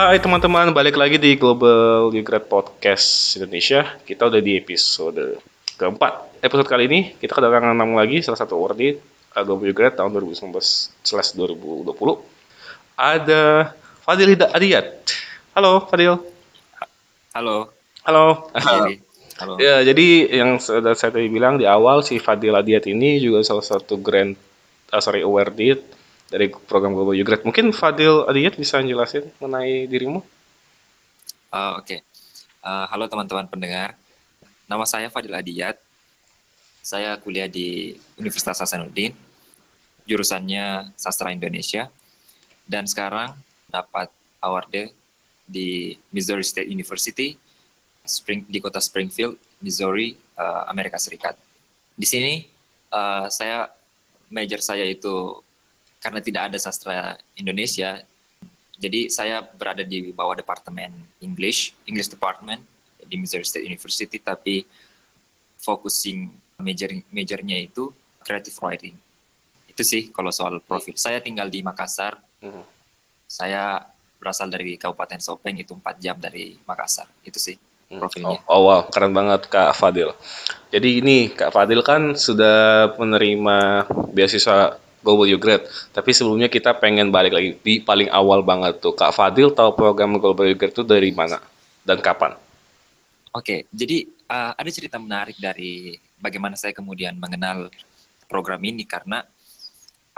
Hai teman-teman, balik lagi di Global Grad Podcast Indonesia. Kita udah di episode keempat. Episode kali ini kita kedatangan tamu lagi, salah satu awardee uh, Global Grad tahun 2019/2020. Ada Fadil Hida Adiyat. Halo Fadil. Halo. Halo. Halo. Ya, jadi yang sudah saya tadi bilang di awal si Fadil Adiyat ini juga salah satu grand uh, sorry awardee dari program Global You Grad. Mungkin Fadil Adiyat bisa jelasin mengenai dirimu? Uh, Oke. Uh, halo teman-teman pendengar. Nama saya Fadil Adiyat. Saya kuliah di Universitas Hasanuddin. Jurusannya Sastra Indonesia. Dan sekarang dapat award di Missouri State University Spring di kota Springfield, Missouri, uh, Amerika Serikat. Di sini uh, saya major saya itu karena tidak ada sastra Indonesia, jadi saya berada di bawah departemen English, English Department di Missouri State University, tapi focusing major majornya itu creative writing. Itu sih kalau soal profil. Saya tinggal di Makassar. Mhm. Saya berasal dari Kabupaten Sopeng itu 4 jam dari Makassar. Itu sih Hmm. profilnya. Oh, oh, wow, keren banget Kak Fadil. Jadi ini Kak Fadil kan sudah menerima beasiswa Global You Grad, tapi sebelumnya kita pengen balik lagi di paling awal banget tuh. Kak Fadil tahu program Global You Grad itu dari mana dan kapan? Oke, jadi uh, ada cerita menarik dari bagaimana saya kemudian mengenal program ini karena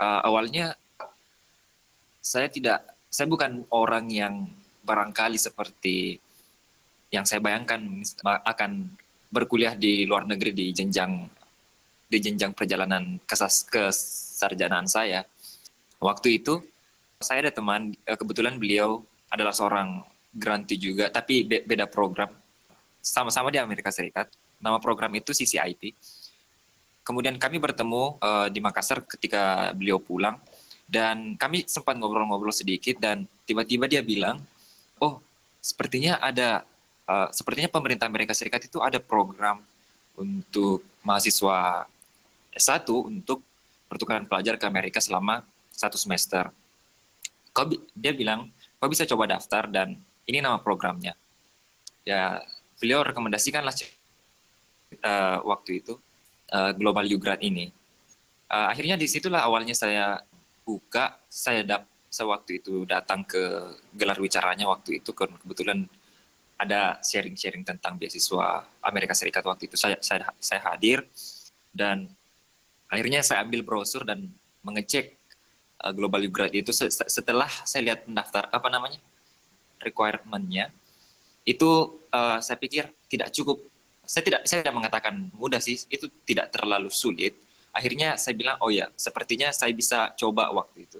uh, awalnya saya tidak, saya bukan orang yang barangkali seperti yang saya bayangkan akan berkuliah di luar negeri di jenjang di jenjang perjalanan kesas kesarjanaan saya. Waktu itu saya ada teman eh, kebetulan beliau adalah seorang grantee juga tapi be- beda program sama-sama di Amerika Serikat. Nama program itu CCIP. Kemudian kami bertemu eh, di Makassar ketika beliau pulang dan kami sempat ngobrol-ngobrol sedikit dan tiba-tiba dia bilang, "Oh, sepertinya ada eh, sepertinya pemerintah Amerika Serikat itu ada program untuk mahasiswa S1 untuk pertukaran pelajar ke Amerika selama satu semester." Kau dia bilang, "Kau bisa coba daftar dan ini nama programnya." Ya, beliau rekomendasikanlah eh, waktu itu eh, Global Ugrad ini. Eh, akhirnya di situlah awalnya saya buka, saya dap, saya waktu itu datang ke gelar wicaranya waktu itu ke- kebetulan ada sharing-sharing tentang beasiswa Amerika Serikat waktu itu saya saya saya hadir dan akhirnya saya ambil brosur dan mengecek eh, Global Ugrad itu se- se- setelah saya lihat pendaftar apa namanya requirement-nya itu eh, saya pikir tidak cukup. Saya tidak saya tidak mengatakan mudah sih itu tidak terlalu sulit. Akhirnya saya bilang oh ya sepertinya saya bisa coba waktu itu.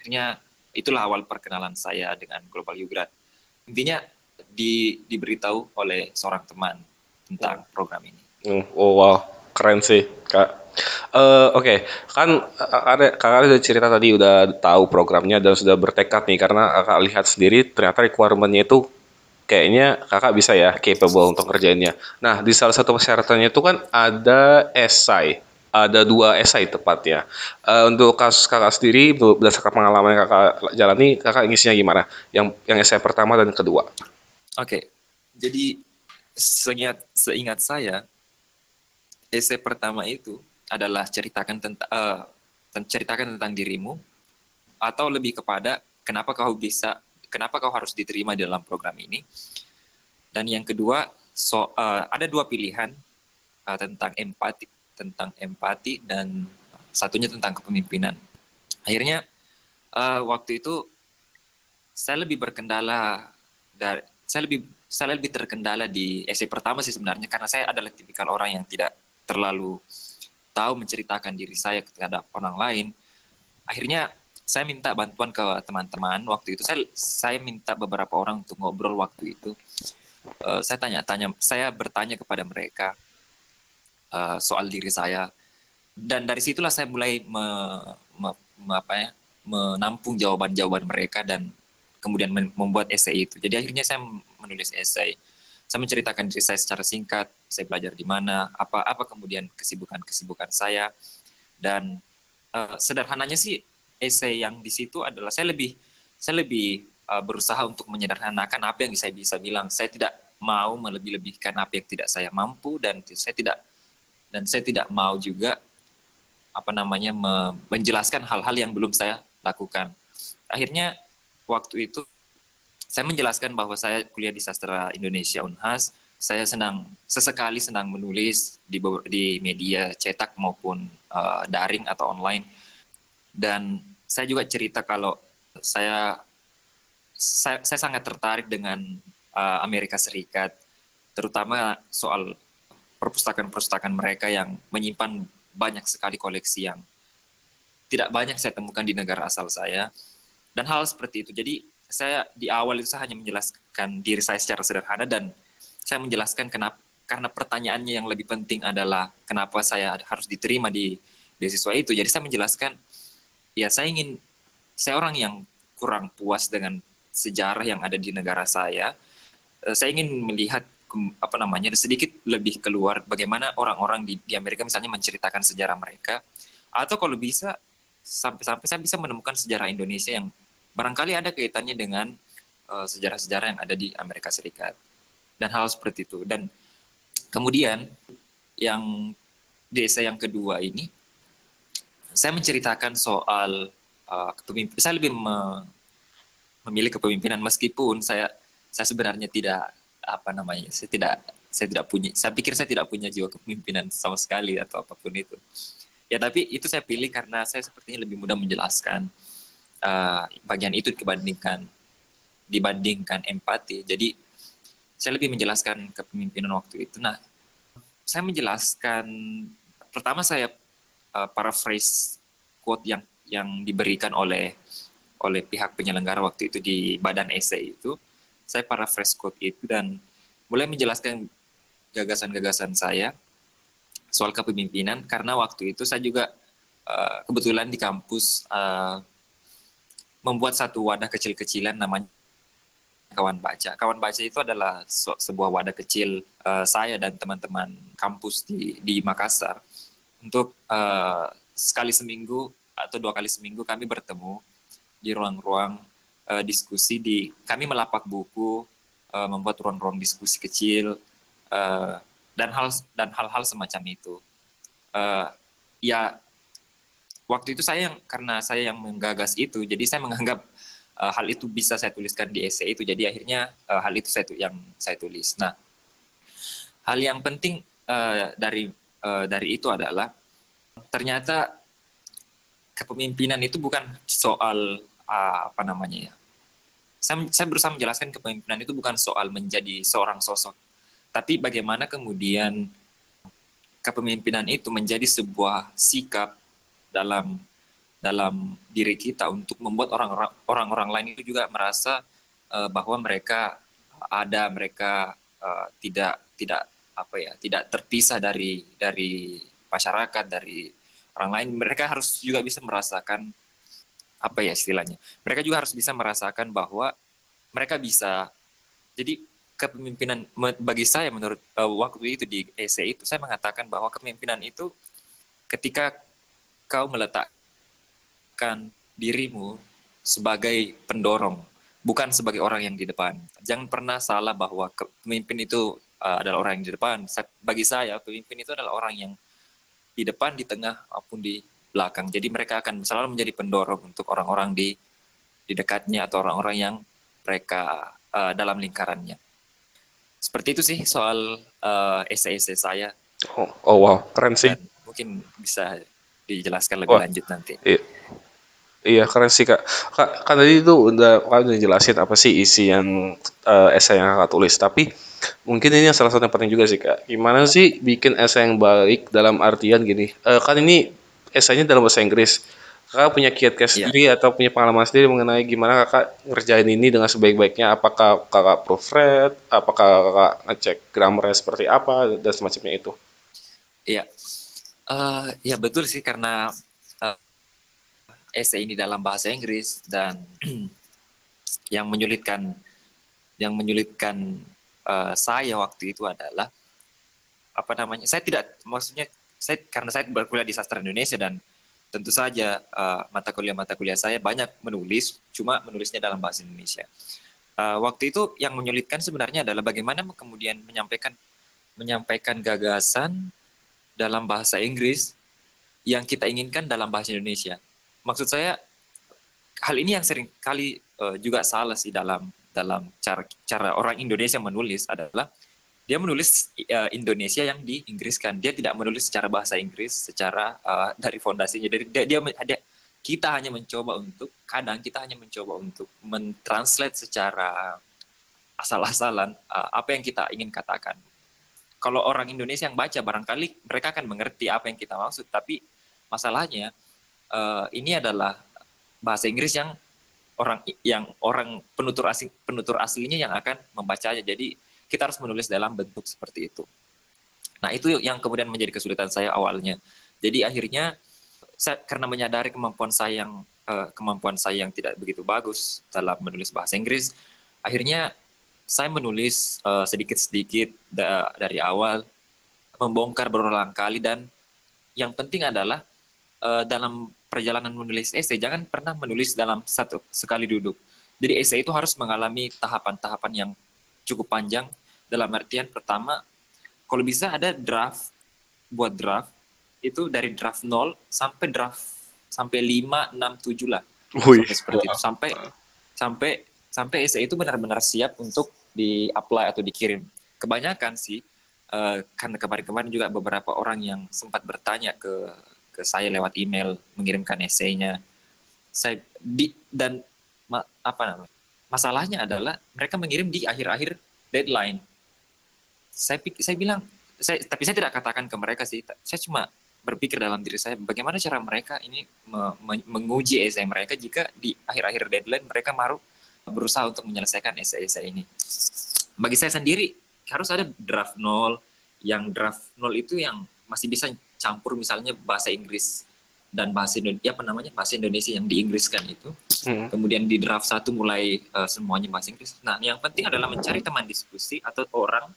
Akhirnya itulah awal perkenalan saya dengan Global Ugrad. Intinya di, diberitahu oleh seorang teman tentang program ini. Hmm, Oh wow, keren sih Kak. Eh, Oke, kan eh, ada kakak cerita tadi udah tahu programnya dan sudah bertekad nih karena kakak lihat sendiri ternyata requirement-nya itu kayaknya kakak bisa ya capable untuk ngerjainnya. Nah di salah satu persyaratannya itu kan ada esai, ada dua esai tepatnya. Eh, untuk kasus kakak sendiri berdasarkan pengalaman yang kakak jalani, kakak ngisinya gimana? Yang yang esai pertama dan kedua. Oke, jadi seingat seingat saya, esai pertama itu adalah ceritakan tentang eh, ten- ceritakan tentang dirimu, atau lebih kepada kenapa kau bisa, kenapa kau harus diterima di dalam program ini. Dan yang kedua, so eh, ada dua pilihan eh, tentang empati, tentang empati dan satunya tentang kepemimpinan. Akhirnya eh, waktu itu saya lebih berkendala dari saya lebih saya lebih terkendala di essay pertama sih sebenarnya karena saya adalah tipikal orang yang tidak terlalu tahu menceritakan diri saya terhadap orang lain. Akhirnya saya minta bantuan ke teman-teman waktu itu. Saya saya minta beberapa orang untuk ngobrol waktu itu. Eh, saya tanya-tanya, saya bertanya kepada mereka eh, soal diri saya. Dan dari situlah saya mulai me- me- me- apa ya, menampung jawaban-jawaban mereka dan kemudian membuat esai itu. Jadi akhirnya saya menulis esai. Saya menceritakan diri saya secara singkat, saya belajar di mana, apa apa kemudian kesibukan-kesibukan saya dan eh, sederhananya sih esai yang di situ adalah saya lebih saya lebih uh, berusaha untuk menyederhanakan apa yang saya bisa bilang. Saya tidak mau melebih-lebihkan apa yang tidak saya mampu dan saya tidak dan saya tidak mau juga apa namanya menjelaskan hal-hal yang belum saya lakukan. Akhirnya waktu itu saya menjelaskan bahwa saya kuliah di sastra Indonesia Unhas. Saya senang sesekali senang menulis di di media cetak maupun uh, daring atau online. Dan saya juga cerita kalau saya saya, saya sangat tertarik dengan uh, Amerika Serikat, terutama soal perpustakaan-perpustakaan mereka yang menyimpan banyak sekali koleksi yang tidak banyak saya temukan di negara asal saya dan hal seperti itu. Jadi saya di awal itu saya hanya menjelaskan diri saya secara sederhana dan saya menjelaskan kenapa karena pertanyaannya yang lebih penting adalah kenapa saya harus diterima di beasiswa itu. Jadi saya menjelaskan ya saya ingin saya orang yang kurang puas dengan sejarah yang ada di negara saya. Eh, saya ingin melihat apa namanya sedikit lebih keluar bagaimana orang-orang di, di Amerika misalnya menceritakan sejarah mereka atau kalau bisa sampai-sampai saya bisa menemukan sejarah Indonesia yang barangkali ada kaitannya dengan sejarah sejarah-sejarah yang ada di Amerika Serikat. Dan hal seperti itu. Dan kemudian yang desa yang kedua ini saya menceritakan soal uh, saya lebih me, memilih kepemimpinan meskipun saya saya sebenarnya tidak apa namanya saya tidak saya tidak punya saya pikir saya tidak punya jiwa kepemimpinan sama sekali atau apa pun itu. Ya tapi itu saya pilih karena saya sepertinya lebih mudah menjelaskan bagian itu dibandingkan dibandingkan empati. Jadi saya lebih menjelaskan kepemimpinan waktu itu. Nah saya menjelaskan pertama saya uh, paraphrase quote yang yang diberikan oleh oleh pihak penyelenggara waktu itu di badan esai itu saya paraphrase quote itu dan mulai menjelaskan gagasan-gagasan saya soal kepemimpinan. Karena waktu itu saya juga uh, kebetulan di kampus uh, membuat satu wadah kecil-kecilan namanya kawan baca. Kawan baca itu adalah sebuah wadah kecil uh, saya dan teman-teman kampus di di Makassar untuk uh, sekali seminggu atau dua kali seminggu kami bertemu di ruang-ruang uh, diskusi di kami melapak buku uh, membuat ruang-ruang diskusi kecil uh, dan hal dan hal-hal semacam itu uh, ya waktu itu saya yang karena saya yang menggagas itu jadi saya menganggap uh, hal itu bisa saya tuliskan di esai itu. Jadi akhirnya uh, hal itu saya yang saya tulis. Nah hal yang penting uh, dari uh, dari itu adalah ternyata kepemimpinan itu bukan soal uh, apa namanya ya. Saya, saya berusaha menjelaskan kepemimpinan itu bukan soal menjadi seorang sosok, tapi bagaimana kemudian kepemimpinan itu menjadi sebuah sikap dalam dalam diri kita untuk membuat orang-orang lain itu juga merasa uh, bahwa mereka ada mereka uh, tidak tidak apa ya tidak terpisah dari dari masyarakat dari orang lain. Mereka harus juga bisa merasakan apa ya istilahnya mereka juga harus bisa merasakan bahwa mereka bisa. Jadi kepemimpinan bagi saya menurut uh, waktu itu di EC itu saya mengatakan bahwa kepemimpinan itu ketika kau meletakkan dirimu sebagai pendorong bukan sebagai orang yang di depan jangan pernah salah bahwa pemimpin itu uh, adalah orang yang di depan bagi saya pemimpin itu adalah orang yang di depan di tengah maupun di belakang. Jadi mereka akan selalu menjadi pendorong untuk orang-orang di di dekatnya atau orang-orang yang mereka uh, dalam lingkarannya. Seperti itu sih soal uh, esai-esai saya. Oh, oh wow, keren sih. Dan mungkin bisa dijelaskan lebih oh, lanjut nanti. Iya. Iya keren sih kak. Kak kan tadi itu udah kan udah jelasin apa sih isi yang uh, esai yang kakak tulis. Tapi mungkin ini yang salah satu yang penting juga sih kak. Gimana sih bikin esai yang baik dalam artian gini? Uh, kan ini esainya dalam bahasa Inggris. Kakak punya kiat yeah. sendiri atau punya pengalaman sendiri mengenai gimana kakak ngerjain ini dengan sebaik-baiknya? Apakah kakak proofread? Apakah kakak ngecek grammarnya seperti apa dan semacamnya itu? Iya, uh, ya betul sih karena uh, essay ini dalam bahasa Inggris dan yang menyulitkan yang menyulitkan uh, saya waktu itu adalah apa namanya? Saya tidak maksudnya saya karena saya berkuliah di sastra Indonesia dan tentu saja uh, mata kuliah-mata kuliah saya banyak menulis, cuma menulisnya dalam bahasa Indonesia. Uh, waktu itu yang menyulitkan sebenarnya adalah bagaimana kemudian menyampaikan menyampaikan gagasan dalam bahasa Inggris yang kita inginkan dalam bahasa Indonesia. Maksud saya hal ini yang sering kali uh, juga salah sih dalam dalam cara cara orang Indonesia menulis adalah dia menulis uh, Indonesia yang di Inggris kan dia tidak menulis secara bahasa Inggris secara uh, dari fondasinya. Dari dia, dia, dia kita hanya mencoba untuk kadang kita hanya mencoba untuk mentranslate secara asal-asalan uh, apa yang kita ingin katakan kalau orang Indonesia yang baca barangkali mereka akan mengerti apa yang kita maksud tapi masalahnya uh, ini adalah bahasa Inggris yang orang yang orang penutur asing penutur aslinya yang akan membacanya jadi kita harus menulis dalam bentuk seperti itu. Nah, itu yang kemudian menjadi kesulitan saya awalnya. Jadi akhirnya saya karena menyadari kemampuan saya yang uh, kemampuan saya yang tidak begitu bagus dalam menulis bahasa Inggris, akhirnya saya menulis uh, sedikit-sedikit da dari awal, membongkar berulang kali dan yang penting adalah uh, dalam perjalanan menulis esai jangan pernah menulis dalam satu sekali duduk. Jadi esai itu harus mengalami tahapan-tahapan yang cukup panjang dalam artian pertama, kalau bisa ada draft, buat draft, itu dari draft 0 sampai draft sampai 5, 6, 7 lah. Ui. Sampai seperti itu. Sampai sampai sampai essay itu benar-benar siap untuk di-apply atau dikirim. Kebanyakan sih, uh, karena kemarin-kemarin juga beberapa orang yang sempat bertanya ke ke saya lewat email mengirimkan esainya. Saya di dan ma, apa namanya? Masalahnya adalah mereka mengirim di akhir-akhir deadline saya saya bilang saya tapi saya tidak katakan ke mereka sih saya cuma berpikir dalam diri saya bagaimana cara mereka ini me, me, menguji esai mereka jika di akhir-akhir deadline mereka baru berusaha untuk menyelesaikan esai-esai ini bagi saya sendiri harus ada draft nol yang draft nol itu yang masih bisa campur misalnya bahasa Inggris dan bahasa Indonesia apa namanya bahasa Indonesia yang di Inggris kan itu hmm. kemudian di draft satu mulai uh, semuanya bahasa Inggris nah yang penting adalah mencari teman diskusi atau orang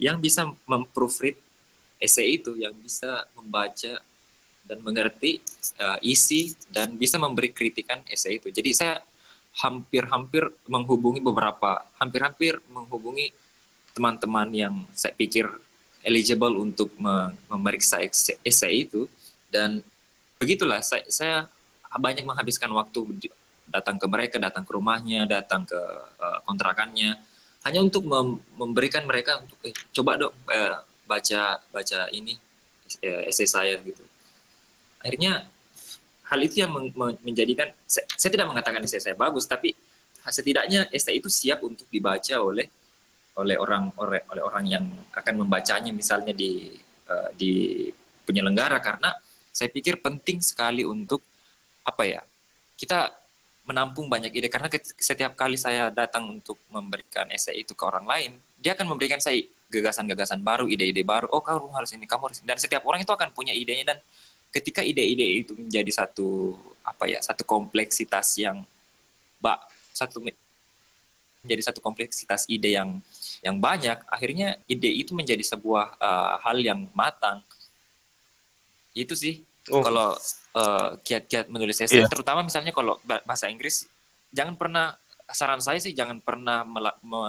yang bisa memproofread essay itu, yang bisa membaca dan mengerti uh, isi dan bisa memberi kritikan essay itu. Jadi saya hampir-hampir menghubungi beberapa, hampir-hampir menghubungi teman-teman yang saya pikir eligible untuk memeriksa essay itu. Dan begitulah saya, saya banyak menghabiskan waktu datang ke mereka, datang ke rumahnya, datang ke uh, kontrakannya hanya untuk mem memberikan mereka untuk eh, coba dong eh, baca baca ini eh, esai saya gitu. Akhirnya hal itu yang men menjadikan saya, saya tidak mengatakan esai saya bagus tapi setidaknya esai itu siap untuk dibaca oleh oleh orang oleh, oleh orang yang akan membacanya misalnya di uh, di penyelenggara karena saya pikir penting sekali untuk apa ya kita menampung banyak ide karena setiap kali saya datang untuk memberikan esai itu ke orang lain, dia akan memberikan saya gagasan-gagasan baru, ide-ide baru. Oh, kamu harus ini, kamu harus ini. Dan setiap orang itu akan punya idenya dan ketika ide-ide itu menjadi satu apa ya, satu kompleksitas yang bak satu menjadi satu kompleksitas ide yang yang banyak, akhirnya ide itu menjadi sebuah uh, hal yang matang. Itu sih oh. kalau uh, kiat-kiat menulis essay, yeah. terutama misalnya kalau bahasa Inggris, jangan pernah saran saya sih jangan pernah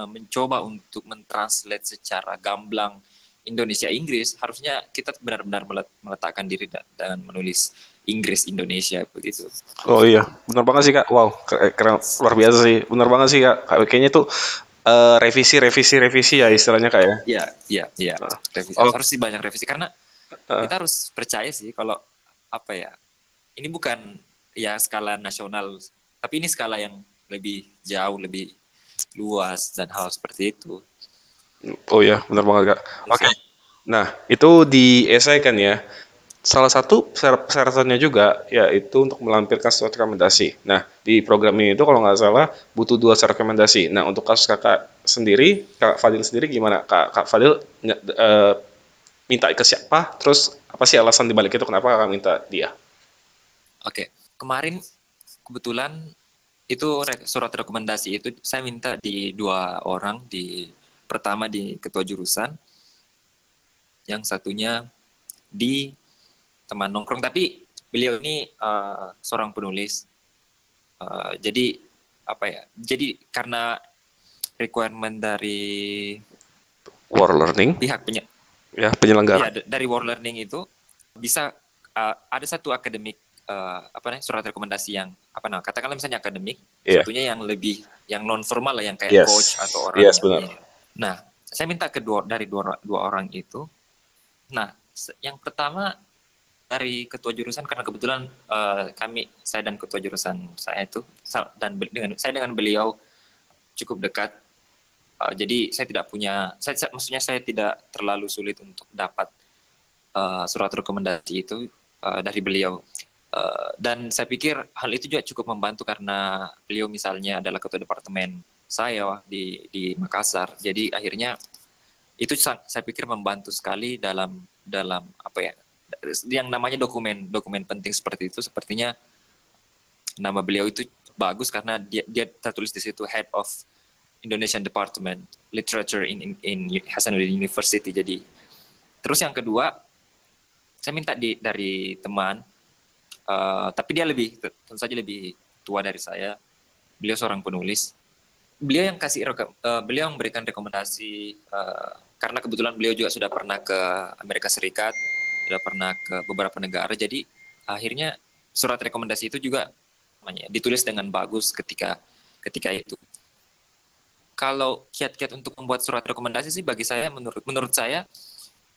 mencoba untuk mentranslate secara gamblang Indonesia Inggris. Harusnya kita benar-benar meletakkan diri dan menulis Inggris Indonesia begitu. Oh iya, benar banget sih kak. Wow, keren luar biasa sih. Benar banget sih kak. Kayaknya tuh uh, revisi revisi revisi ya istilahnya kak ya. Iya iya iya. Revisi oh. harus sih banyak revisi karena uh. kita harus percaya sih kalau apa ya ini bukan ya skala nasional, tapi ini skala yang lebih jauh, lebih luas dan hal seperti itu. Oh ya, benar banget kak. Oke. Okay. Nah itu di esai kan ya. Salah satu persyaratannya juga yaitu untuk melampirkan surat rekomendasi. Nah di program ini itu kalau nggak salah butuh dua surat rekomendasi. Nah untuk kasus kakak sendiri, kak Fadil sendiri gimana? Kak, kak Fadil uh, minta ke siapa? Terus apa sih alasan dibalik itu kenapa kakak minta dia? Oke, kemarin kebetulan itu surat rekomendasi itu saya minta di dua orang di pertama di ketua jurusan, yang satunya di teman nongkrong. Tapi beliau ini uh, seorang penulis. Uh, jadi apa ya? Jadi karena requirement dari War Learning pihak penye ya penyelenggara ya, dari War Learning itu bisa uh, ada satu akademik uh, apa nih surat rekomendasi yang apa nah katakanlah misalnya akademik yeah. satunya yang lebih yang non formal lah yang kayak yes. coach atau orang yes, benar. Nah saya minta kedua dari dua, dua orang itu. Nah yang pertama dari ketua jurusan karena kebetulan uh, kami saya dan ketua jurusan saya itu dan dengan saya dengan beliau cukup dekat. Uh, jadi saya tidak punya saya, saya maksudnya saya tidak terlalu sulit untuk dapat uh, surat rekomendasi itu uh, dari beliau. Uh, dan saya pikir hal itu juga cukup membantu karena beliau misalnya adalah ketua departemen saya di di Makassar. Jadi akhirnya itu saya pikir membantu sekali dalam dalam apa ya yang namanya dokumen dokumen penting seperti itu sepertinya nama beliau itu bagus karena dia dia tertulis di situ head of Indonesian Department Literature in in, in Hasanuddin University. Jadi terus yang kedua saya minta di dari teman uh, tapi dia lebih tentu saja lebih tua dari saya. Beliau seorang penulis beliau yang kasih uh, beliau yang memberikan rekomendasi uh, karena kebetulan beliau juga sudah pernah ke Amerika Serikat sudah pernah ke beberapa negara jadi akhirnya surat rekomendasi itu juga namanya ditulis dengan bagus ketika ketika itu kalau kiat-kiat untuk membuat surat rekomendasi sih bagi saya menurut menurut saya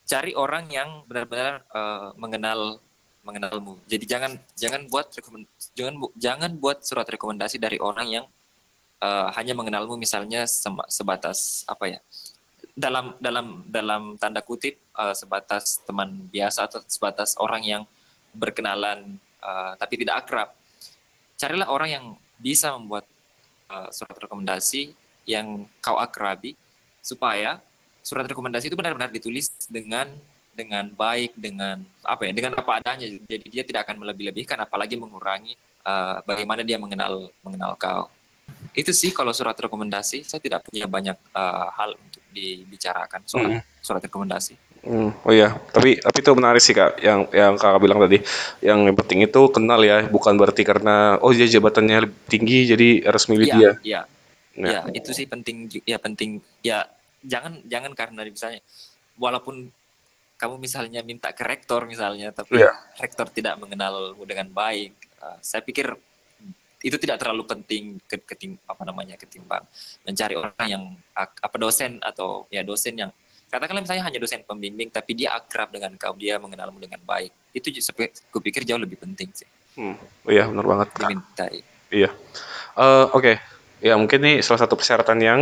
cari orang yang benar-benar uh, mengenal mengenalmu. Jadi jangan jangan buat jangan jangan buat surat rekomendasi dari orang yang uh, hanya mengenalmu misalnya sebatas apa ya dalam dalam dalam tanda kutip uh, sebatas teman biasa atau sebatas orang yang berkenalan uh, tapi tidak akrab. Carilah orang yang bisa membuat uh, surat rekomendasi yang kau akrabi supaya surat rekomendasi itu benar-benar ditulis dengan dengan baik dengan apa ya dengan apa adanya jadi dia tidak akan melebih-lebihkan apalagi mengurangi uh, bagaimana dia mengenal mengenal kau itu sih kalau surat rekomendasi saya tidak punya banyak uh, hal untuk dibicarakan soal hmm. surat rekomendasi. Hmm, oh iya, tapi tapi itu menarik sih kak, yang yang kakak bilang tadi, yang penting itu kenal ya, bukan berarti karena oh dia jabatannya lebih tinggi jadi harus milih ya, dia. Iya, ya. ya itu sih penting, ya penting, ya jangan jangan karena misalnya, walaupun kamu misalnya minta ke rektor misalnya, tapi ya. rektor tidak mengenalmu dengan baik, uh, saya pikir itu tidak terlalu penting ketim apa namanya ketimbang mencari orang yang apa dosen atau ya dosen yang katakanlah misalnya hanya dosen pembimbing tapi dia akrab dengan kau dia mengenalmu dengan baik. Itu aku pikir jauh lebih penting sih. Hmm. oh iya benar banget. Dimintai. Iya. Uh, oke. Okay. ya mungkin nih salah satu persyaratan yang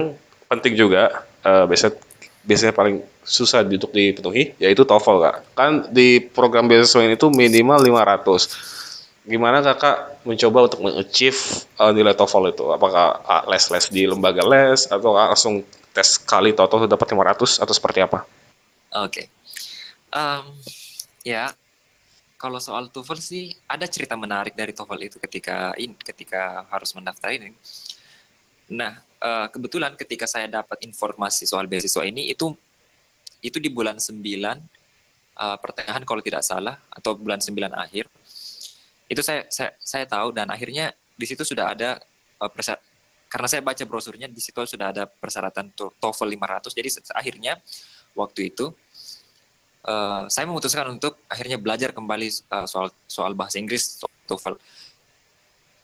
penting juga uh, biasa biasanya paling susah untuk dipenuhi yaitu TOEFL kak. Kan di program beasiswa ini tuh minimal 500 gimana kakak mencoba untuk mengachieve uh, nilai TOEFL itu? Apakah uh, les-les di lembaga les atau langsung tes kali total dapat 500 atau seperti apa? Oke. Okay. Um, ya, kalau soal TOEFL sih ada cerita menarik dari TOEFL itu ketika ini ketika harus mendaftar ini. Nah, uh, kebetulan ketika saya dapat informasi soal beasiswa ini itu itu di bulan 9 uh, pertengahan kalau tidak salah atau bulan 9 akhir itu saya saya saya tahu dan akhirnya di situ sudah ada uh, karena saya baca brosurnya di situ sudah ada persyaratan TOEFL 500 jadi akhirnya waktu itu uh, saya memutuskan untuk akhirnya belajar kembali uh, soal soal bahasa Inggris TOEFL.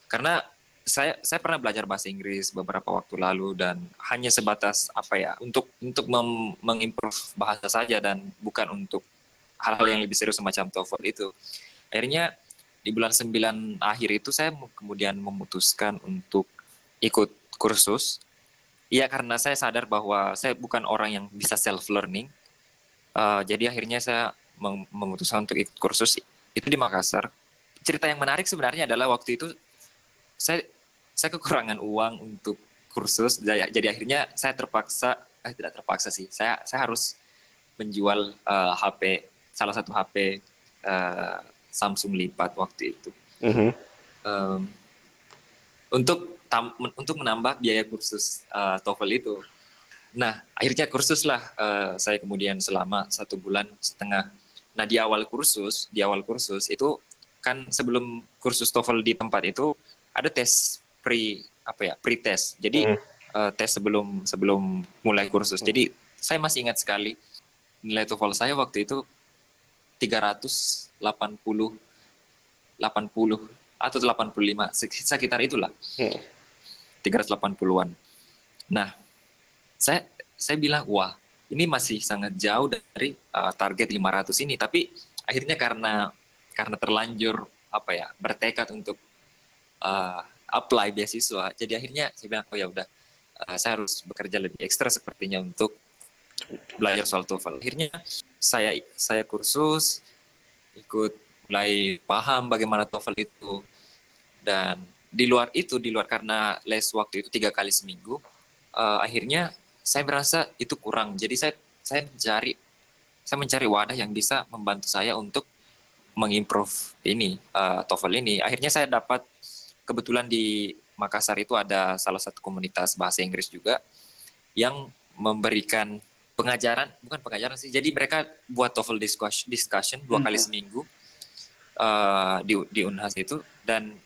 Karena saya saya pernah belajar bahasa Inggris beberapa waktu lalu dan hanya sebatas apa ya untuk untuk mengimprove bahasa saja dan bukan untuk hal-hal yang lebih serius semacam TOEFL itu. Akhirnya di bulan 9 akhir itu saya kemudian memutuskan untuk ikut kursus. Iya karena saya sadar bahwa saya bukan orang yang bisa self learning. Uh, jadi akhirnya saya memutuskan untuk ikut kursus itu di Makassar. Cerita yang menarik sebenarnya adalah waktu itu saya saya kekurangan uang untuk kursus jadi, jadi akhirnya saya terpaksa eh tidak terpaksa sih. Saya saya harus menjual uh, eh, HP salah satu HP uh, Samsung lipat waktu itu. Mm -hmm. um, untuk tam, untuk menambah biaya kursus uh, TOEFL itu. Nah, akhirnya kursus lah uh, saya kemudian selama satu bulan setengah. Nah, di awal kursus, di awal kursus itu kan sebelum kursus TOEFL di tempat itu ada tes pre apa ya pre test jadi hmm. uh, tes sebelum sebelum mulai kursus hmm. jadi saya masih ingat sekali nilai TOEFL saya waktu itu 380 80 atau 85 sekitar itulah. Hmm. 380-an nah saya saya bilang wah ini masih sangat jauh dari uh, target 500 ini. Tapi akhirnya karena karena terlanjur apa ya bertekad untuk uh, apply beasiswa jadi akhirnya saya bilang oh ya udah uh, saya harus bekerja lebih ekstra sepertinya untuk belajar soal TOEFL. Akhirnya saya saya kursus ikut mulai paham bagaimana TOEFL itu dan di luar itu di luar karena les waktu itu tiga kali seminggu uh, akhirnya saya merasa itu kurang jadi saya saya mencari saya mencari wadah yang bisa membantu saya untuk mengimprove ini uh, TOEFL ini. Akhirnya saya dapat kebetulan di Makassar itu ada salah satu komunitas bahasa Inggris juga yang memberikan pengajaran, bukan pengajaran sih. Jadi mereka buat TOEFL discussion, discussion dua hmm. kali seminggu uh, di di Unhas itu dan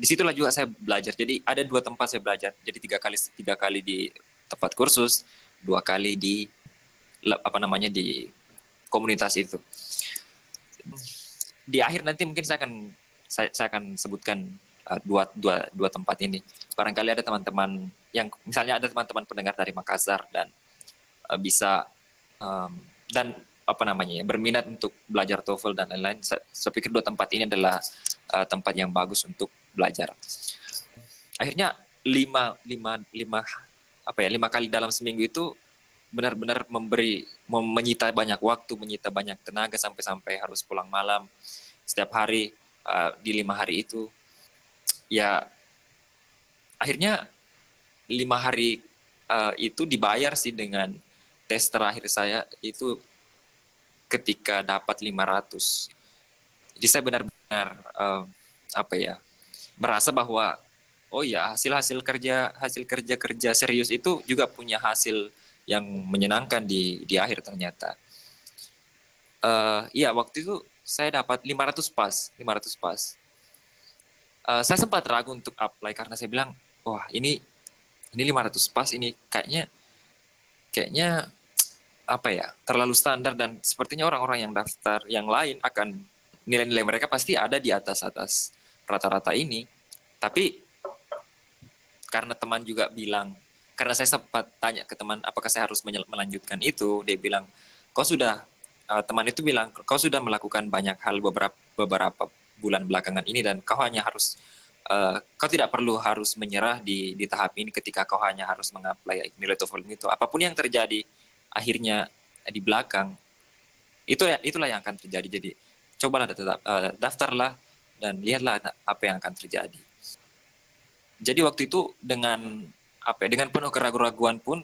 di situlah juga saya belajar. Jadi ada dua tempat saya belajar. Jadi tiga kali tiga kali di tempat kursus, dua kali di apa namanya di komunitas itu di akhir nanti mungkin saya akan saya, saya akan sebutkan uh, dua dua dua tempat ini. Barangkali ada teman-teman yang misalnya ada teman-teman pendengar dari Makassar dan uh, bisa um, dan apa namanya ya, berminat untuk belajar TOEFL dan lain-lain. Saya, saya pikir dua tempat ini adalah uh, tempat yang bagus untuk belajar. Akhirnya lima lima lima apa ya lima kali dalam seminggu itu benar-benar memberi menyita banyak waktu, menyita banyak tenaga sampai-sampai harus pulang malam setiap hari uh, di lima hari itu. Ya akhirnya lima hari uh, itu dibayar sih dengan tes terakhir saya itu ketika dapat 500. Jadi saya benar-benar uh, apa ya merasa bahwa oh ya hasil hasil kerja hasil kerja kerja serius itu juga punya hasil yang menyenangkan di di akhir ternyata. Uh, waktu itu saya dapat 500 pas, 500 pas. Uh, saya sempat ragu untuk apply karena saya bilang, wah ini ini 500 pas ini kayaknya kayaknya apa ya terlalu standar dan sepertinya orang-orang yang daftar yang lain akan nilai-nilai mereka pasti ada di atas atas rata-rata ini. Tapi karena teman juga bilang karena saya sempat tanya ke teman apakah saya harus melanjutkan itu dia bilang kau sudah uh, teman itu bilang kau sudah melakukan banyak hal beberapa beberapa bulan belakangan ini dan kau hanya harus uh, kau tidak perlu harus menyerah di di tahap ini ketika kau hanya harus mengapply nilai TOEFL itu apa pun yang terjadi akhirnya di belakang itu ya itulah yang akan terjadi jadi cobalah tetap uh, daftarlah dan lihatlah apa yang akan terjadi jadi waktu itu dengan apa ya, dengan penuh keraguan-raguan pun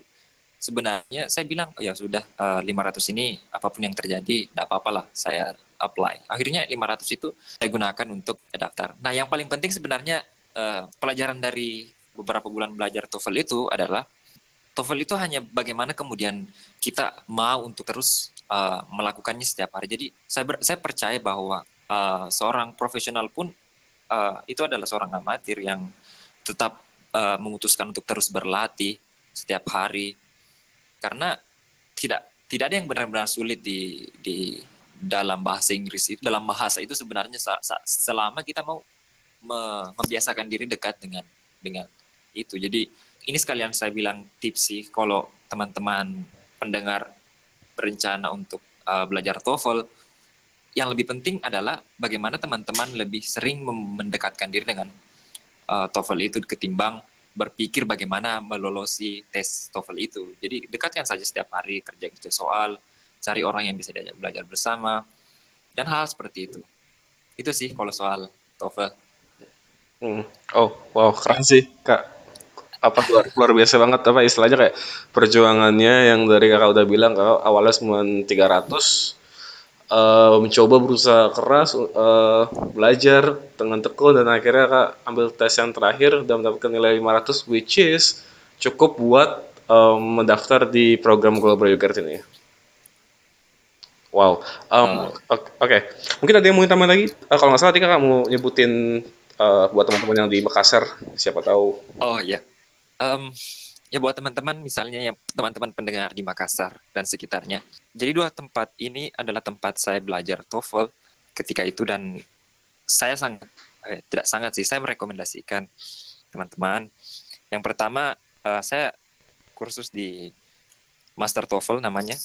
sebenarnya saya bilang oh ya sudah uh, eh, 500 ini apa pun yang terjadi tidak apa-apa lah saya apply. Akhirnya 500 itu saya gunakan untuk daftar. Nah yang paling penting sebenarnya uh, pelajaran dari beberapa bulan belajar TOEFL itu adalah TOEFL itu hanya bagaimana kemudian kita mau untuk terus uh, melakukannya setiap hari. Jadi saya ber, saya percaya bahwa uh, seorang profesional pun uh, itu adalah seorang amatir yang tetap uh, memutuskan untuk terus berlatih setiap hari karena tidak tidak ada yang benar-benar sulit di di dalam bahasa Inggris itu dalam bahasa itu sebenarnya selama kita mau membiasakan diri dekat dengan dengan itu jadi ini sekalian saya bilang tips sih kalau teman-teman pendengar berencana untuk uh, belajar TOEFL yang lebih penting adalah bagaimana teman-teman lebih sering mendekatkan diri dengan uh, TOEFL itu ketimbang berpikir bagaimana melolosi tes TOEFL itu. Jadi dekatkan saja setiap hari kerja kerja soal, cari orang yang bisa diajak belajar bersama, dan hal seperti itu. Itu sih kalau soal TOEFL. Hmm. Oh, wow, keren sih, Kak. Apa luar, luar biasa banget apa istilahnya kayak perjuangannya yang dari Kakak udah bilang Kakak awalnya cuma 300 uh, mencoba berusaha keras uh, belajar dengan tekun dan akhirnya kak ambil tes yang terakhir dan mendapatkan nilai 500 which is cukup buat um, mendaftar di program Global Yogurt ini. Wow. Um, Oke. Okay. Mungkin ada yang mau tambah lagi? Uh, kalau nggak salah tadi kakak mau nyebutin uh, buat teman-teman yang di Makassar, siapa tahu. Oh iya. Um, ya buat teman-teman misalnya yang teman-teman pendengar di Makassar dan sekitarnya. Jadi dua tempat ini adalah tempat saya belajar TOEFL ketika itu dan saya sangat eh, tidak sangat sih saya merekomendasikan teman-teman. Yang pertama uh, saya kursus di Master TOEFL namanya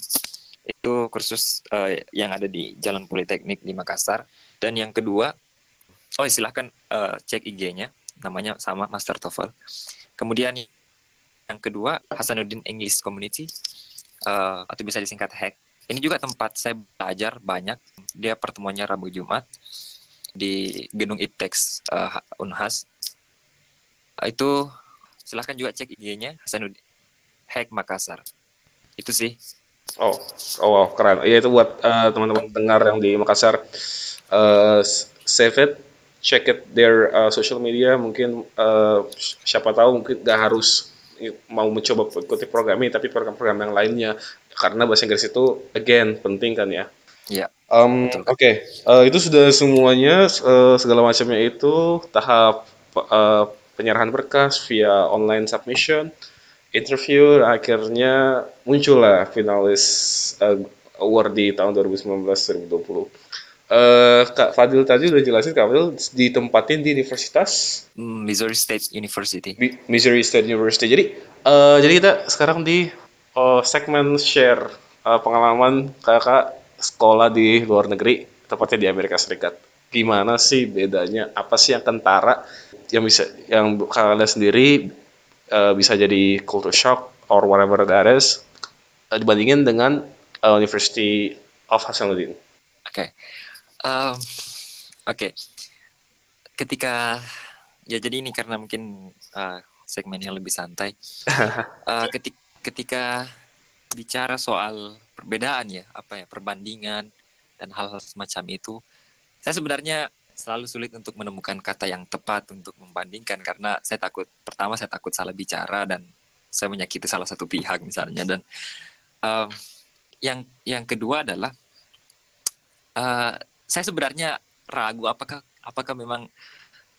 itu kursus uh, yang ada di Jalan Politeknik di Makassar dan yang kedua oh silahkan uh, cek IG-nya namanya sama Master TOEFL kemudian yang kedua Hasanuddin English Community uh, atau bisa disingkat HACK ini juga tempat saya belajar banyak. Dia pertemuannya Rabu Jumat di Gedung Iptex uh, Unhas. Itu silahkan juga cek IG-nya Hasanuddin Hack Makassar. Itu sih. Oh, oh wow, keren. Iya itu buat uh, teman-teman dengar yang di Makassar, uh, save it, check it their uh, social media. Mungkin uh, siapa tahu mungkin gak harus mau mencoba ikuti program ini, tapi program-program yang lainnya. Karena bahasa Inggris itu again penting kan ya. Iya. Um, Oke, okay. uh, itu sudah semuanya uh, segala macamnya itu tahap uh, penyerahan berkas via online submission interview akhirnya muncullah finalis uh, award di tahun 2019-2020. Uh, Kak Fadil tadi udah jelasin Kak Fadil ditempatin di universitas Missouri State University. Missouri State University. Jadi uh, jadi kita sekarang di uh, segmen share uh, pengalaman kakak sekolah di luar negeri, tepatnya di Amerika Serikat. Gimana sih bedanya? Apa sih yang kentara yang bisa yang kalian sendiri uh, bisa jadi culture shock or whatever that is uh, dibandingin dengan uh, University of Hasanuddin. Oke, okay. Um, oke. Okay. Ketika ya jadi ini karena mungkin uh, segmen yang lebih santai. uh, ketika, ketika bicara soal perbedaan ya, apa ya perbandingan dan hal-hal semacam itu, saya sebenarnya selalu sulit untuk menemukan kata yang tepat untuk membandingkan karena saya takut pertama saya takut salah bicara dan saya menyakiti salah satu pihak misalnya dan um, yang yang kedua adalah uh, saya sebenarnya ragu apakah apakah memang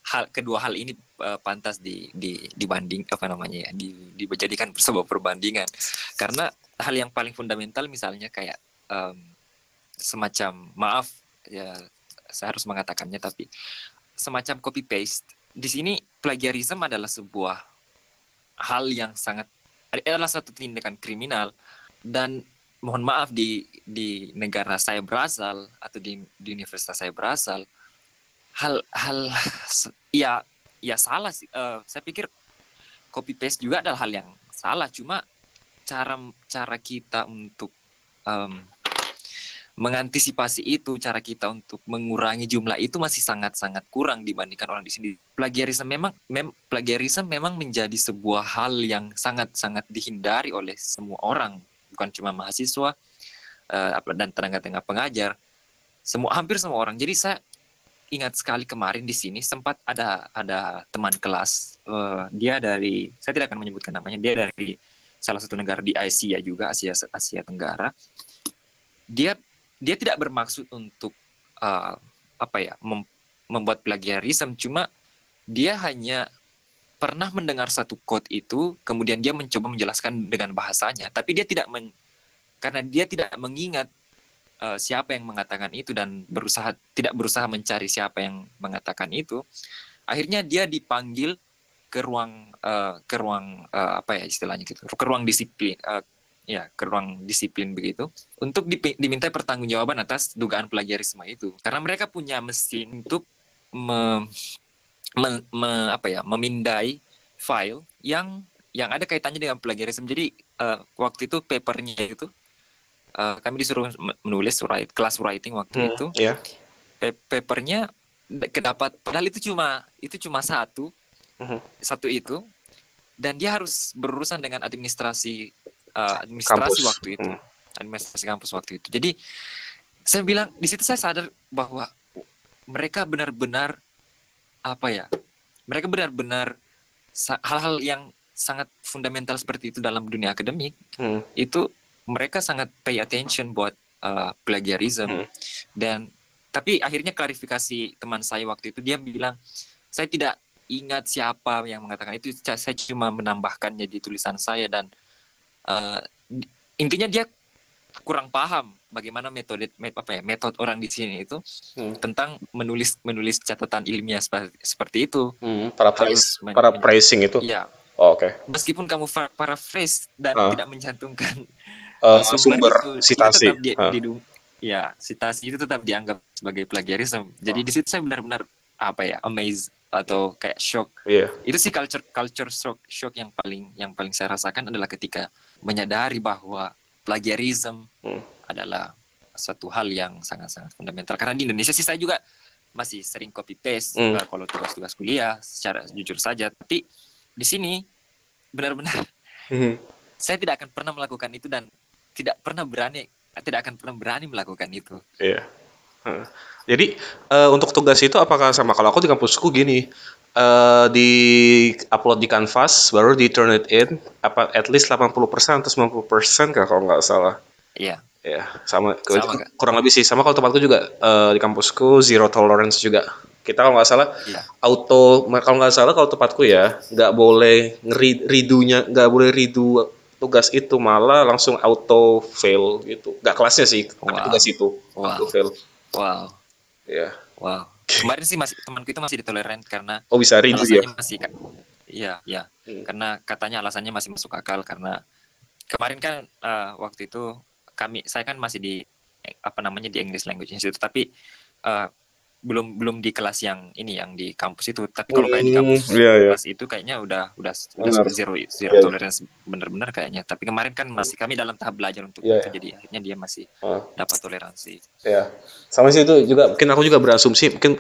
hal kedua hal ini uh, pantas di, di dibanding apa namanya ya di, dijadikan sebuah perbandingan. Karena hal yang paling fundamental misalnya kayak um, semacam maaf ya saya harus mengatakannya tapi semacam copy paste. Di sini plagiarisme adalah sebuah hal yang sangat adalah satu tindakan kriminal dan mohon maaf di di negara saya berasal atau di, di universitas saya berasal hal hal ya ya salah sih. Uh, saya pikir copy paste juga adalah hal yang salah. Cuma cara cara kita untuk um, mengantisipasi itu cara kita untuk mengurangi jumlah itu masih sangat-sangat kurang dibandingkan orang di sini. Plagiarisme memang mem, plagiarisme memang menjadi sebuah hal yang sangat-sangat dihindari oleh semua orang, bukan cuma mahasiswa uh, dan tenaga tenaga pengajar, semua hampir semua orang. Jadi saya ingat sekali kemarin di sini sempat ada ada teman kelas uh, dia dari saya tidak akan menyebutkan namanya dia dari salah satu negara di Asia juga Asia Asia Tenggara dia dia tidak bermaksud untuk uh, apa ya mem membuat plagiarisme cuma dia hanya pernah mendengar satu quote itu kemudian dia mencoba menjelaskan dengan bahasanya tapi dia tidak men karena dia tidak mengingat uh, siapa yang mengatakan itu dan berusaha tidak berusaha mencari siapa yang mengatakan itu. Akhirnya dia dipanggil ke ruang uh, ke ruang uh, apa ya istilahnya gitu ke ruang disiplin uh, ya ke ruang disiplin begitu untuk diminta pertanggungjawaban atas dugaan plagiarisme itu. Karena mereka punya mesin untuk me, me, me, apa ya memindai file yang yang ada kaitannya dengan plagiarisme jadi uh, waktu itu papernya itu uh, kami disuruh menulis write kelas writing waktu hmm, itu yeah. papernya kedapat padahal itu cuma itu cuma satu uh hmm. -huh. satu itu dan dia harus berurusan dengan administrasi uh, administrasi kampus. waktu itu hmm. administrasi kampus waktu itu jadi saya bilang di situ saya sadar bahwa mereka benar-benar apa ya mereka benar-benar hal-hal yang sangat fundamental seperti itu dalam dunia akademik hmm. itu mereka sangat pay attention buat uh, plagiarism Hmm. dan tapi akhirnya klarifikasi teman saya waktu itu dia bilang saya tidak ingat siapa yang mengatakan itu saya cuma menambahkannya di tulisan saya dan uh, intinya dia kurang paham bagaimana metode met, apa ya metode orang di sini itu Hmm. tentang menulis menulis catatan ilmiah seperti, seperti itu Hmm, para harus men- para pricing itu. ya Oh, Oke. meskipun kamu fa- paraphrase dan Ah. tidak mencantumkan uh, sumber itu, itu citasi. tetap di, Ah. didu- ya citasi itu tetap dianggap sebagai plagiarism jadi Oh. di situ saya benar-benar apa ya amazed atau kayak shock Iya. itu sih culture culture shock shock yang paling yang paling saya rasakan adalah ketika menyadari bahwa plagiarism Hmm. Adalah satu hal yang sangat-sangat fundamental karena di Indonesia sih saya juga masih sering copy paste uh, kalau tugas-tugas kuliah secara jujur saja tapi di sini benar-benar Hmm. saya tidak akan pernah melakukan itu dan tidak pernah berani tidak akan pernah berani melakukan itu Iya. Heeh. Jadi eh, untuk tugas itu apakah sama kalau aku di kampusku gini eh di upload di Canvas baru di turn it in apa at least 80% atau 90% kah kalau nggak salah. iya Ya, sama, Sama, kurang lebih sih. Sama kalau tempatku juga eh, di kampusku zero tolerance juga. Kita kalau nggak salah iya auto kalau nggak salah kalau tempatku ya nggak boleh ngeri redo-nya nggak boleh redo tugas itu malah langsung auto fail gitu. Nggak kelasnya sih, tapi Wow. tugas itu Wow. auto fail. wow Ya. wow kemarin sih masih temanku itu masih ditoleran karena Oh bisa redo ya? masih kan iya iya Hmm. karena katanya alasannya masih masuk akal karena kemarin kan eh, waktu itu kami saya kan masih di apa namanya di English Language Institute tapi eh, belum belum di kelas yang ini yang di kampus itu tapi kalau kayak di kampus Iya, iya. kelas itu kayaknya udah udah udah Benar. zero zero Iya. tolerance bener-bener kayaknya tapi kemarin kan masih kami dalam tahap belajar untuk Iya, itu iya. jadi akhirnya dia masih Ah, dapat toleransi ya. Sama sih itu juga mungkin aku juga berasumsi mungkin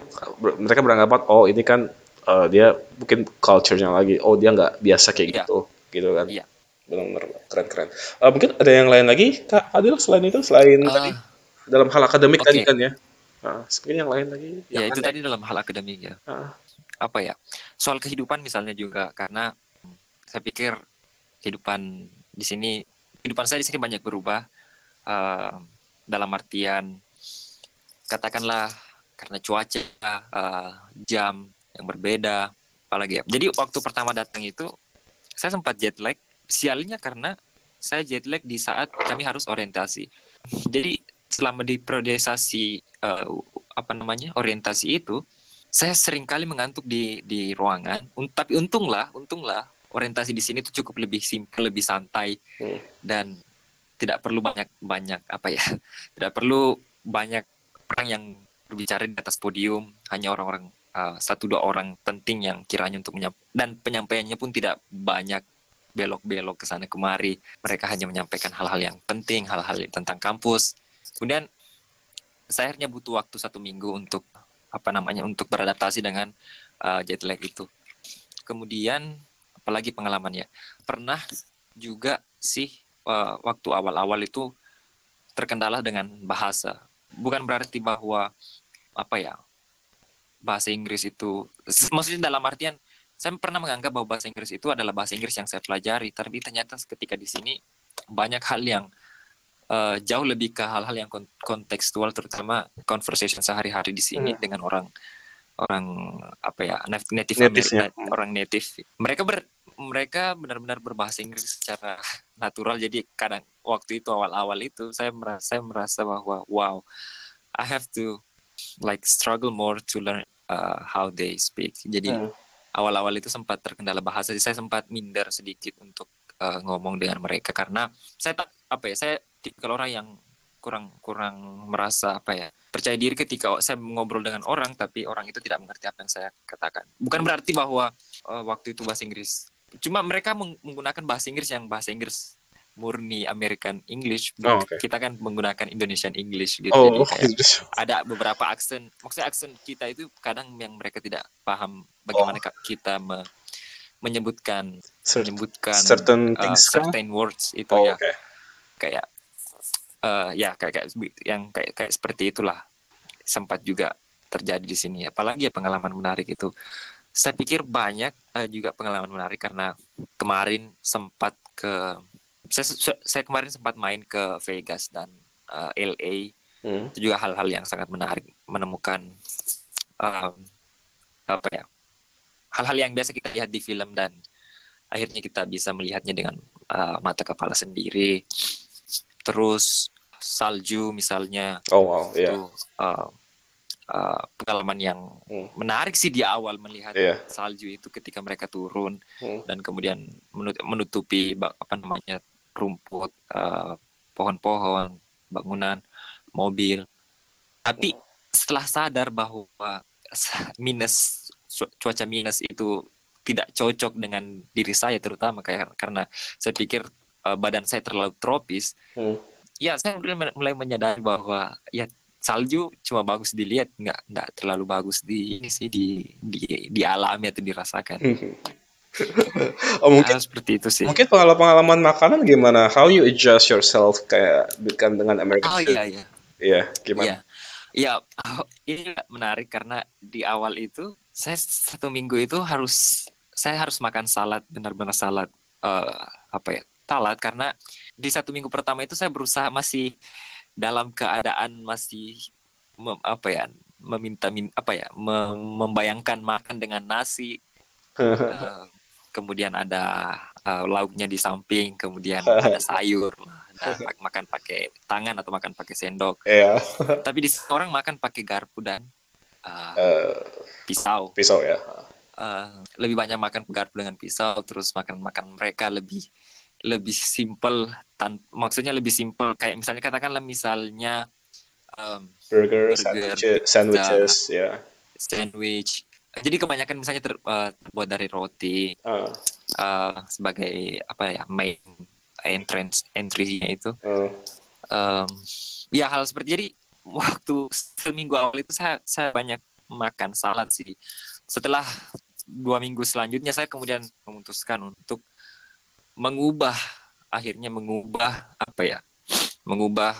mereka beranggapan oh ini kan eh, dia mungkin culture-nya lagi. Oh dia nggak biasa kayak Iya. gitu, gitu kan. Iya. Benar-benar keren-keren. Eh, mungkin ada yang lain lagi Kak Adil selain itu selain Ah, tadi dalam hal akademik oke. tadi kan ya. Nah, mungkin yang lain lagi. ya itu tadi dalam hal akademik ya Ah, apa ya soal kehidupan misalnya juga karena saya pikir kehidupan di sini kehidupan saya di sini banyak berubah eh, dalam artian katakanlah karena cuaca eh, jam yang berbeda apalagi ya jadi waktu pertama datang itu saya sempat jet lag sialnya karena saya jet lag di saat kami harus orientasi jadi selama di priorisasi eh, apa namanya orientasi itu saya sering kali mengantuk di di ruangan. Un- tapi untunglah, untunglah orientasi di sini tuh cukup lebih simpel, lebih santai Hmm. dan tidak perlu banyak banyak apa ya, tidak perlu banyak orang yang berbicara di atas podium, hanya orang-orang uh, satu dua orang penting yang kiranya untuk menyap dan penyampaiannya pun tidak banyak belok-belok ke sana kemari. Mereka hanya menyampaikan hal-hal yang penting, hal-hal tentang kampus. Kemudian saya akhirnya butuh waktu satu minggu untuk apa namanya untuk beradaptasi dengan uh, jet lag itu. Kemudian apalagi pengalamannya pernah juga sih uh, waktu awal-awal itu terkendala dengan bahasa. Bukan berarti bahwa apa ya bahasa Inggris itu maksudnya dalam artian saya pernah menganggap bahwa bahasa Inggris itu adalah bahasa Inggris yang saya pelajari, tapi ternyata ketika di sini banyak hal yang uh, jauh lebih ke hal-hal yang kon- kontekstual terutama conversation sehari-hari di sini Hmm. dengan orang orang apa ya native native Native-nya. American, orang native mereka ber mereka benar-benar berbahasa Inggris secara natural jadi kadang waktu itu awal-awal itu saya merasa saya merasa bahwa wow I have to like struggle more to learn uh, how they speak jadi Hmm. Awal-awal itu sempat terkendala bahasa jadi saya sempat minder sedikit untuk uh, ngomong dengan mereka. Karena saya tak apa ya saya tipikal orang yang kurang kurang merasa apa ya percaya diri ketika saya ngobrol dengan orang tapi orang itu tidak mengerti apa yang saya katakan. Bukan berarti bahwa uh, waktu itu bahasa Inggris cuma mereka meng- menggunakan bahasa Inggris yang bahasa Inggris murni American English Oh, oke. kita kan menggunakan Indonesian English gitu. Oh, jadi kayak ada beberapa aksen. Maksudnya aksen kita itu kadang yang mereka tidak paham bagaimana Oh. kita me- menyebutkan Cer- menyebutkan certain uh, things certain words itu Oh, ya. oke. kayak eh ya kayak kayak yang kayak kayak seperti itulah sempat juga terjadi di sini. Apalagi ya pengalaman menarik itu. Saya pikir banyak eh, juga pengalaman menarik karena kemarin sempat ke saya, saya kemarin sempat main ke Vegas dan uh, LA Hmm. itu juga hal-hal yang sangat menarik menemukan um, apa ya hal-hal yang biasa kita lihat di film dan akhirnya kita bisa melihatnya dengan uh, mata kepala sendiri terus salju misalnya Oh wow, ya. itu uh, uh, pengalaman yang Hmm. menarik sih di awal melihat Iya. salju itu ketika mereka turun Hmm. dan kemudian menut- menutupi apa namanya rumput uh, pohon-pohon bangunan mobil. Tapi setelah sadar bahwa minus cu- cuaca minus itu tidak cocok dengan diri saya terutama kayak karena saya pikir uh, badan saya terlalu tropis Hmm. ya saya mulai, mulai menyadari bahwa ya salju cuma bagus dilihat nggak nggak terlalu bagus di ini sih di di dialami atau dirasakan oh mungkin Hal seperti itu sih mungkin pengalaman-pengalaman makanan gimana? How you adjust yourself kayak bukan dengan American oh iya iya Iya, gimana? iya. Oh, ini menarik karena di awal itu saya satu minggu itu harus saya harus makan salad benar-benar salad eh, apa ya salad karena di satu minggu pertama itu saya berusaha masih dalam keadaan masih mem- apa ya meminta min- apa ya mem- membayangkan makan dengan nasi eh, kemudian ada eh, lauknya di samping kemudian ada sayur ada makan pakai tangan atau makan pakai sendok Iya. tapi di orang makan pakai garpu dan uh, Eh, pisau pisau ya. Uh, lebih banyak makan garpu dengan pisau terus makan makan mereka lebih lebih simple tan maksudnya lebih simple kayak misalnya katakanlah misalnya um, Burger, Burger, sandwiches, sandwiches ya. sandwich jadi kebanyakan misalnya ter- uh, terbuat dari roti Ah, uh, sebagai apa ya main entrance entry-nya itu. Ah. um, ya hal seperti jadi waktu seminggu awal itu saya saya banyak makan salad sih. Setelah dua minggu selanjutnya saya kemudian memutuskan untuk mengubah akhirnya mengubah apa ya mengubah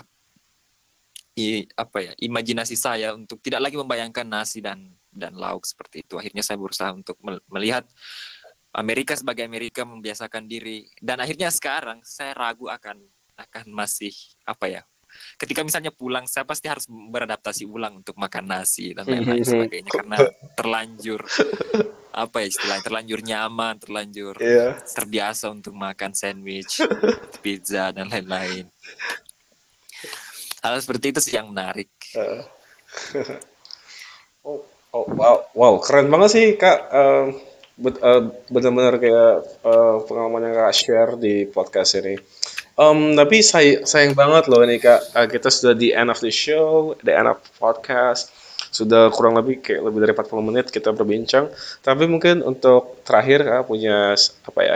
i, apa ya imajinasi saya untuk tidak lagi membayangkan nasi dan dan lauk seperti itu. Akhirnya saya berusaha untuk mel- melihat Amerika sebagai Amerika membiasakan diri. Dan akhirnya sekarang saya ragu akan akan masih apa ya ketika misalnya pulang saya pasti harus beradaptasi ulang untuk makan nasi dan lain-lain sebagainya. Karena terlanjur apa ya istilahnya terlanjur nyaman terlanjur Iya. terbiasa untuk makan sandwich pizza dan lain-lain. Hal seperti itu sih yang menarik. Oh, oh, wow, wow, keren banget sih kak. Bet- eh, benar-benar kayak eh, pengalaman yang kak share di podcast ini. Em, tapi say- sayang banget loh ini kak. Eh, kita sudah di end of the show, the end of podcast. Sudah kurang lebih kayak lebih dari 40 menit kita berbincang. Tapi mungkin untuk terakhir kak punya apa ya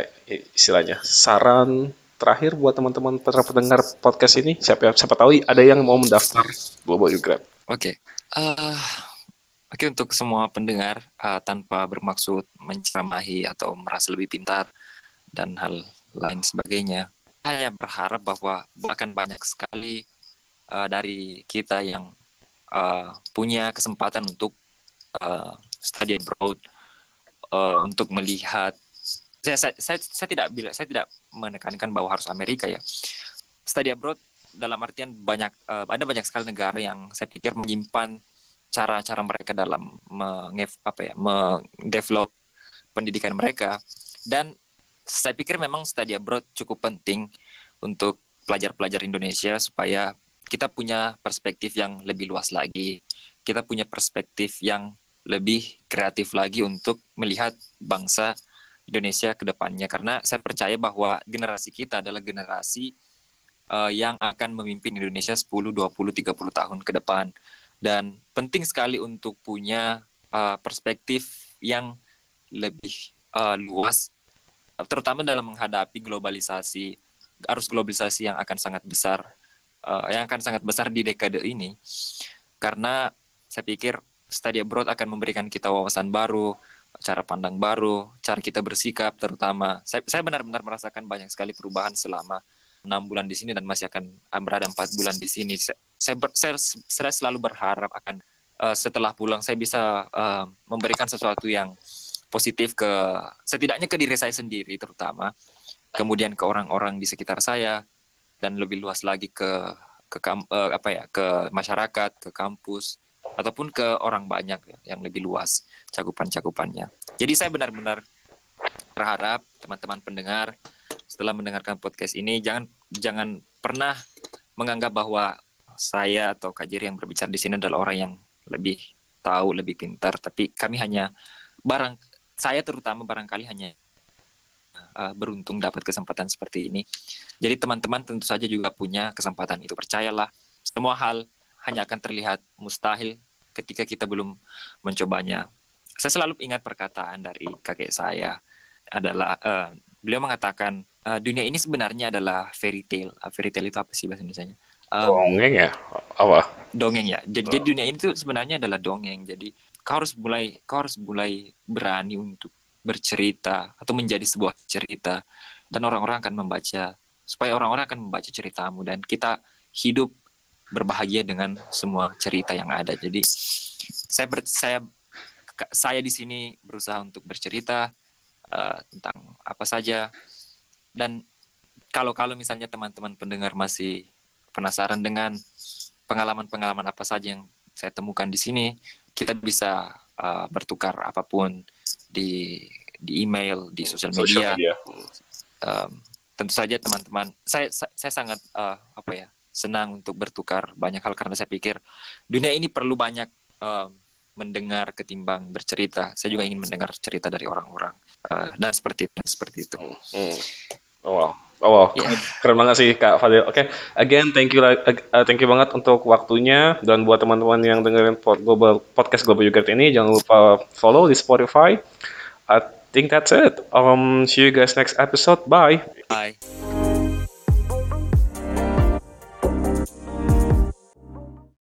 istilahnya saran terakhir buat teman-teman para pendengar podcast ini. Siapa siapa tahu ada yang mau mendaftar Global Grab. Oke, Eh, oke untuk semua pendengar eh, tanpa bermaksud menceramahi atau merasa lebih pintar dan hal lain sebagainya, saya berharap bahwa akan banyak sekali eh, dari kita yang eh, punya kesempatan untuk eh, study abroad, eh, untuk melihat. Saya, saya, saya, saya tidak bilang, saya tidak menekankan bahwa harus Amerika ya. Study abroad dalam artian banyak eh, ada banyak sekali negara yang saya pikir menyimpan cara-cara mereka dalam menge apa ya mendevelop pendidikan mereka. Dan saya pikir memang study abroad cukup penting untuk pelajar-pelajar Indonesia supaya kita punya perspektif yang lebih luas lagi. Kita punya perspektif yang lebih kreatif lagi untuk melihat bangsa Indonesia ke depannya. Karena saya percaya bahwa generasi kita adalah generasi uh, yang akan memimpin Indonesia 10, 20, 30 tahun ke depan. Dan penting sekali untuk punya uh, perspektif yang lebih uh, luas, terutama dalam menghadapi globalisasi, arus globalisasi yang akan sangat besar, uh, yang akan sangat besar di dekade ini. Karena saya pikir study abroad akan memberikan kita wawasan baru, cara pandang baru, cara kita bersikap terutama. Saya, saya benar-benar merasakan banyak sekali perubahan selama enam bulan di sini dan masih akan berada empat bulan di sini. Saya, saya, saya, selalu berharap akan uh, setelah pulang saya bisa uh, memberikan sesuatu yang positif ke setidaknya ke diri saya sendiri terutama, kemudian ke orang-orang di sekitar saya dan lebih luas lagi ke ke uh, apa ya ke masyarakat, ke kampus ataupun ke orang banyak ya, yang lebih luas cakupan-cakupannya. Jadi saya benar-benar berharap teman-teman pendengar setelah mendengarkan podcast ini jangan jangan pernah menganggap bahwa saya atau Kak yang berbicara di sini adalah orang yang lebih tahu, lebih pintar, tapi kami hanya barang saya terutama barangkali hanya uh, beruntung dapat kesempatan seperti ini. Jadi teman-teman tentu saja juga punya kesempatan itu. Percayalah, semua hal hanya akan terlihat mustahil ketika kita belum mencobanya. Saya selalu ingat perkataan dari kakek saya adalah uh, beliau mengatakan uh, dunia ini sebenarnya adalah fairy tale. Uh, fairy tale itu apa sih bahasa Indonesia? Um, dongeng ya? Apa? Dongeng ya. Jadi, oh. jadi dunia ini tuh sebenarnya adalah dongeng. Jadi kau harus mulai kau harus mulai berani untuk bercerita atau menjadi sebuah cerita dan orang-orang akan membaca supaya orang-orang akan membaca ceritamu dan kita hidup berbahagia dengan semua cerita yang ada. Jadi saya ber, saya saya di sini berusaha untuk bercerita uh, tentang apa saja dan kalau kalau misalnya teman-teman pendengar masih penasaran dengan pengalaman-pengalaman apa saja yang saya temukan di sini, kita bisa uh, bertukar apa pun di di email, di sosial media. media. Um, tentu saja teman-teman, saya saya sangat uh, apa ya senang untuk bertukar banyak hal karena saya pikir dunia ini perlu banyak uh, mendengar ketimbang bercerita. Saya juga ingin mendengar cerita dari orang-orang uh, dan seperti itu, seperti itu. Hmm. Oh, wow. Oh wow, yeah. keren banget sih Kak Fadil. Oke, okay. again thank you uh, thank you banget untuk waktunya dan buat teman-teman yang dengerin pod global podcast Global Yogurt ini jangan lupa follow di Spotify. I think that's it. Um, see you guys next episode. Bye. Bye.